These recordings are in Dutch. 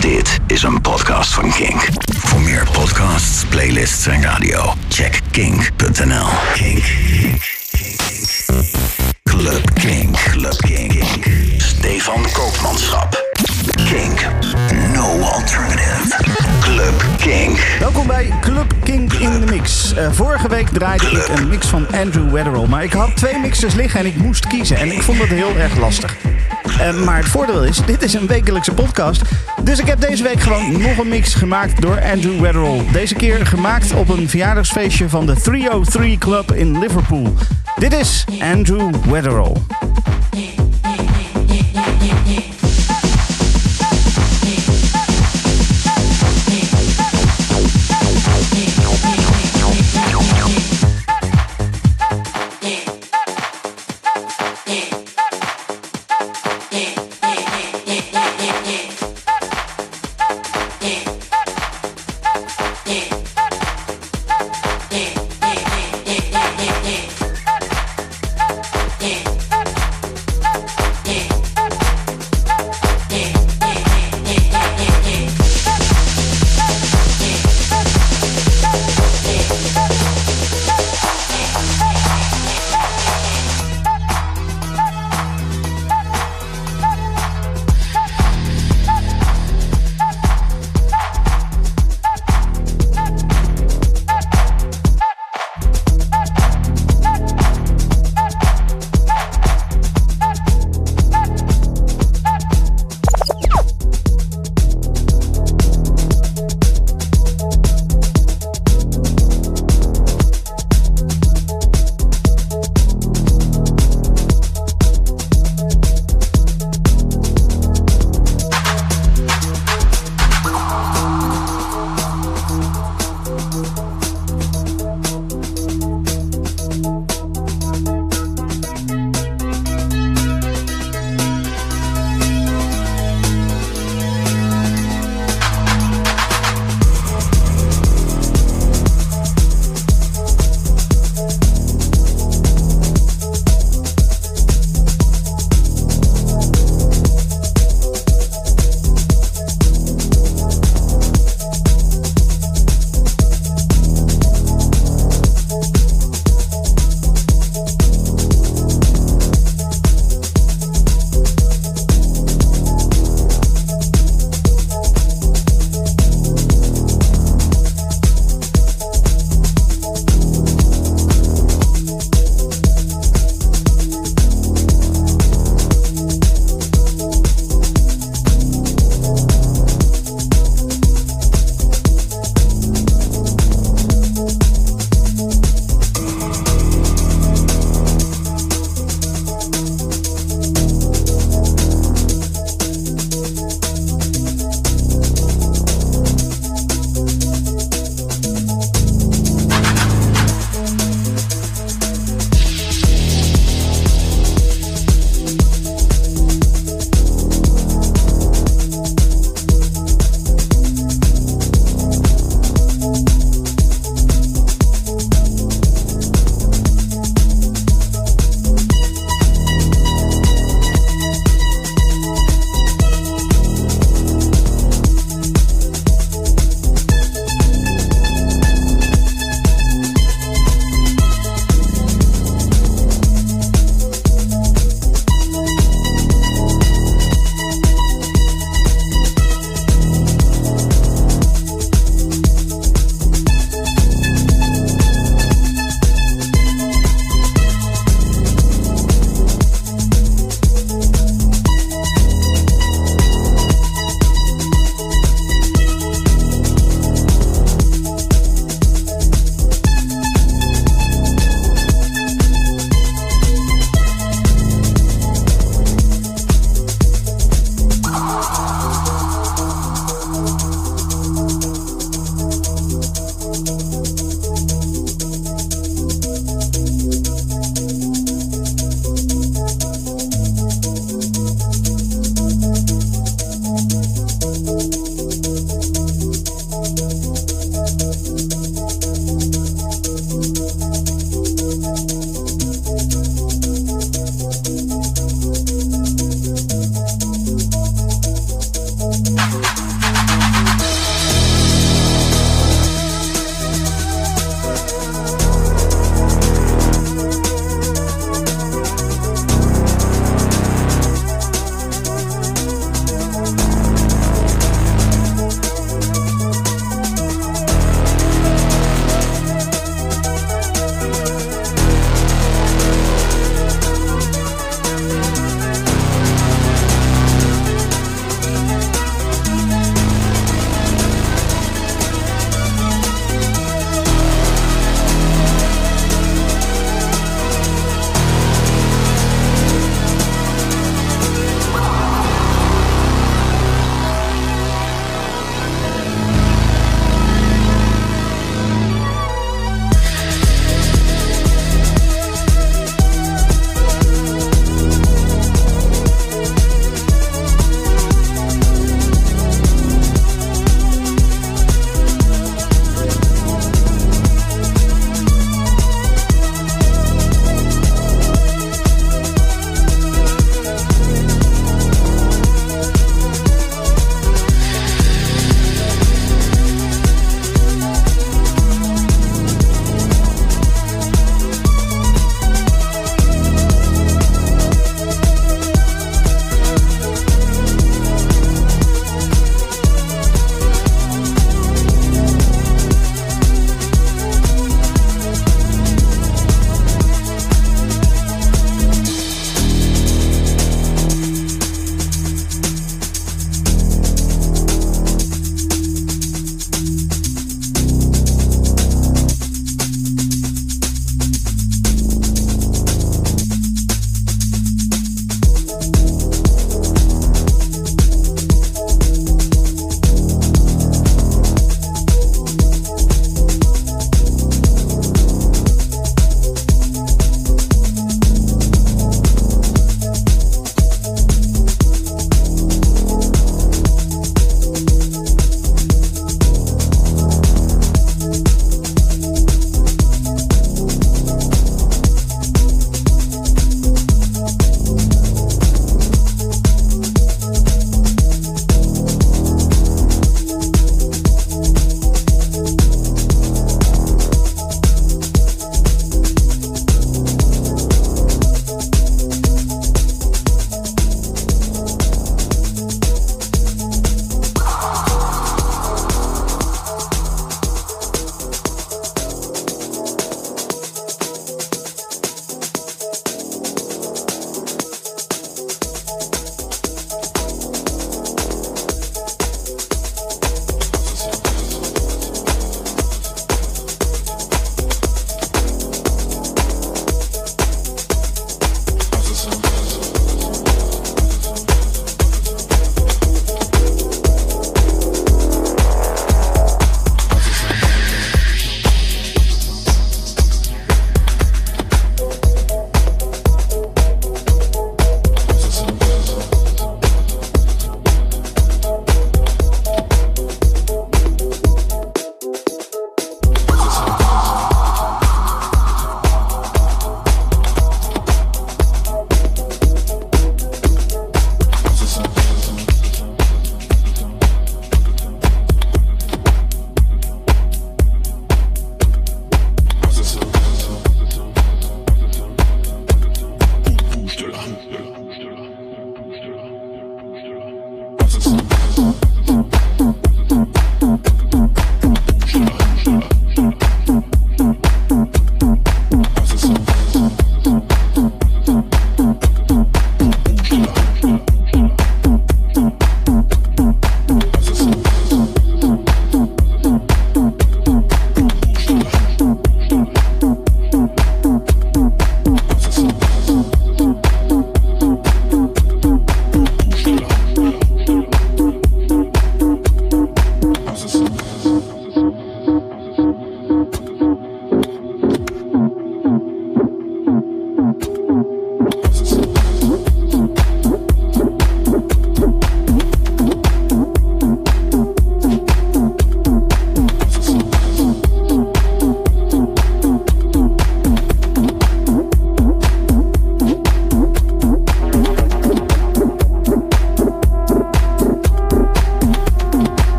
Dit is een podcast van Kink. Voor meer podcasts, playlists en radio, check kink.nl. Kink. Club Kink. Club Kink. Stefan Koopmanschap. Kink. No alternative. Club Kink. Welkom bij Club Kink in de Mix. Uh, vorige week draaide ik een mix van Andrew Weatherall. Maar ik had twee mixers liggen en ik moest kiezen. En ik vond het heel erg lastig. Uh, maar het voordeel is, dit is een wekelijkse podcast. Dus ik heb deze week gewoon nog een mix gemaakt door Andrew Weatherall. Deze keer gemaakt op een verjaardagsfeestje van de 303 Club in Liverpool. Dit is Andrew Weatherall.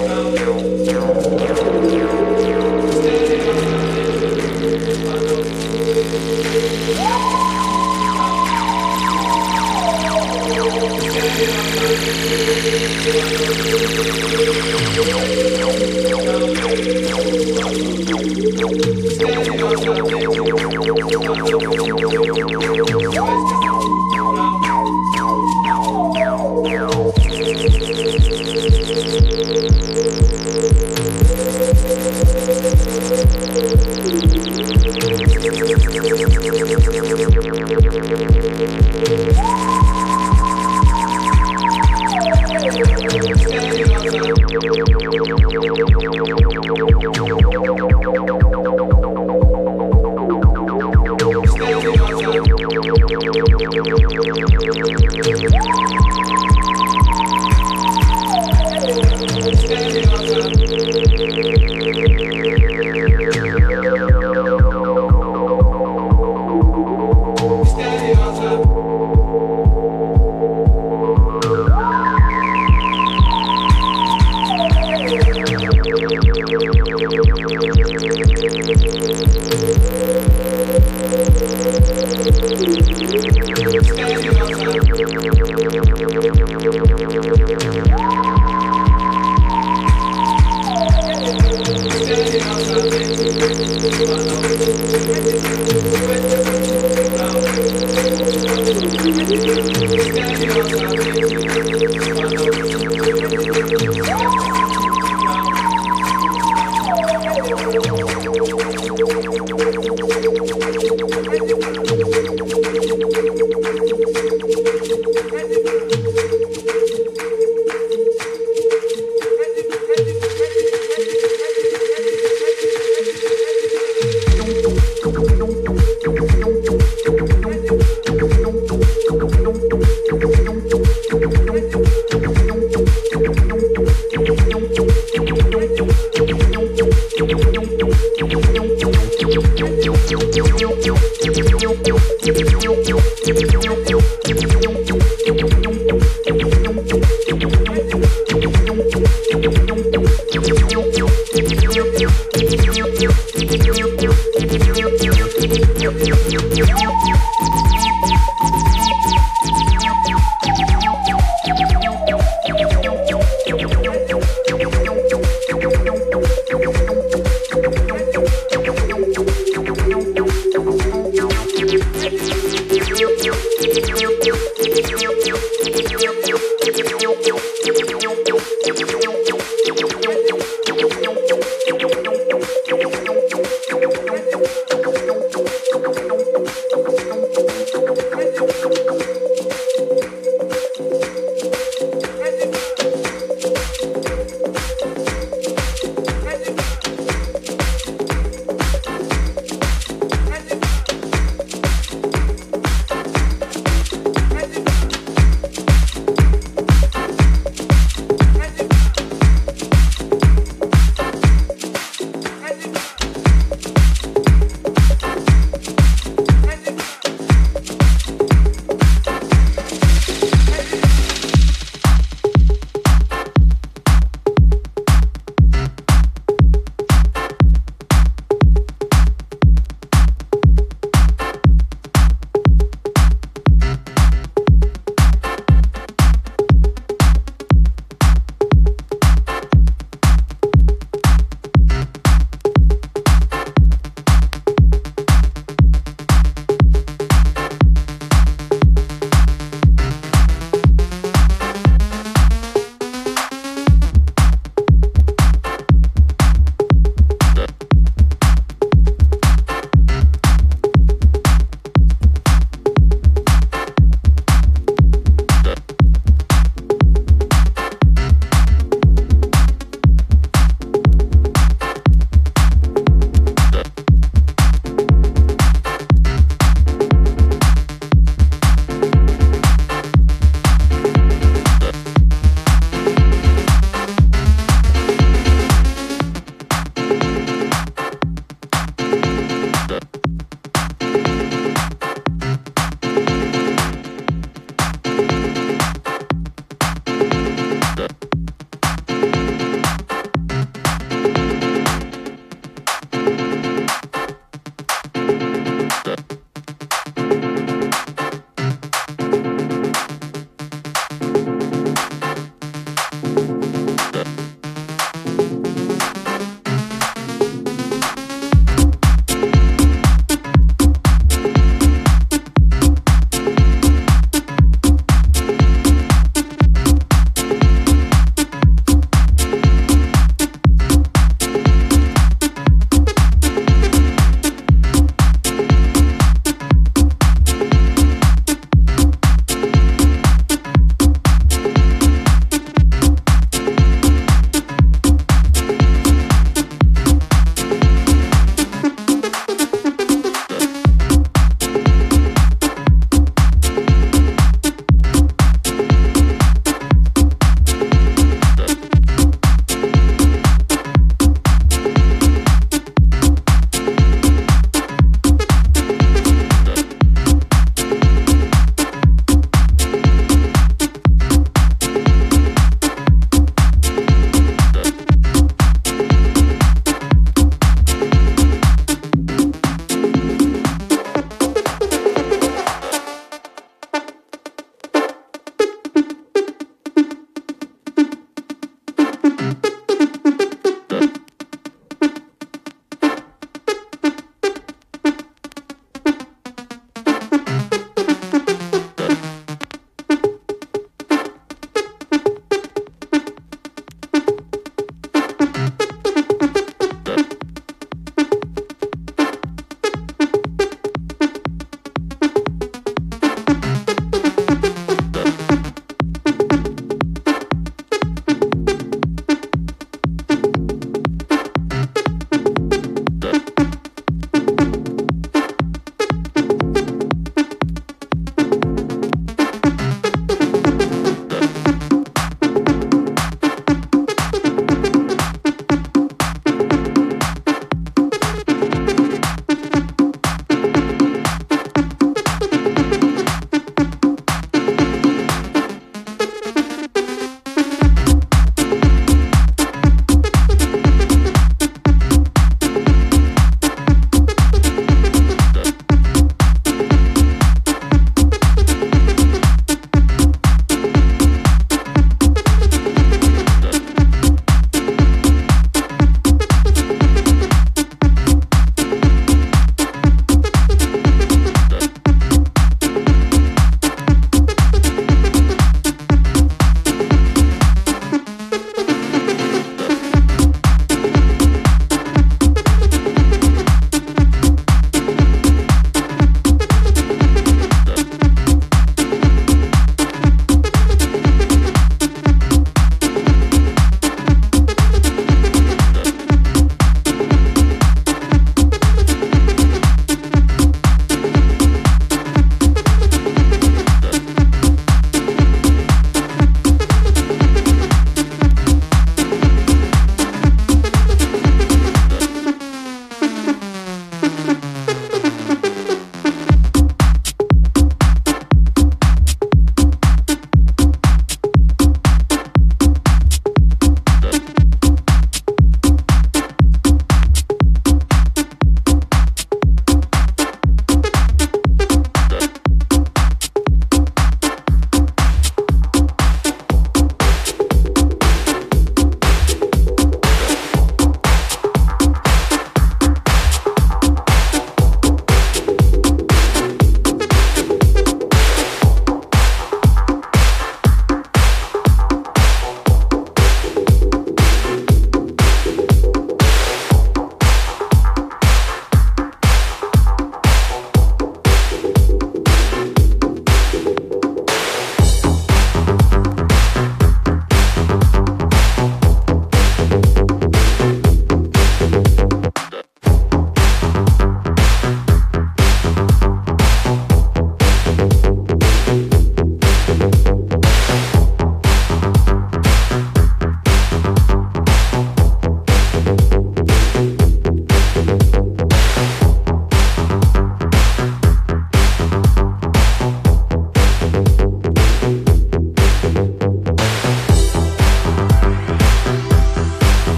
Oh.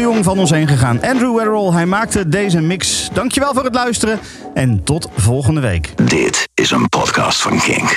Jong van ons heen gegaan. Andrew Weatherall, hij maakte deze mix. Dankjewel voor het luisteren en tot volgende week. Dit is een podcast van Kink.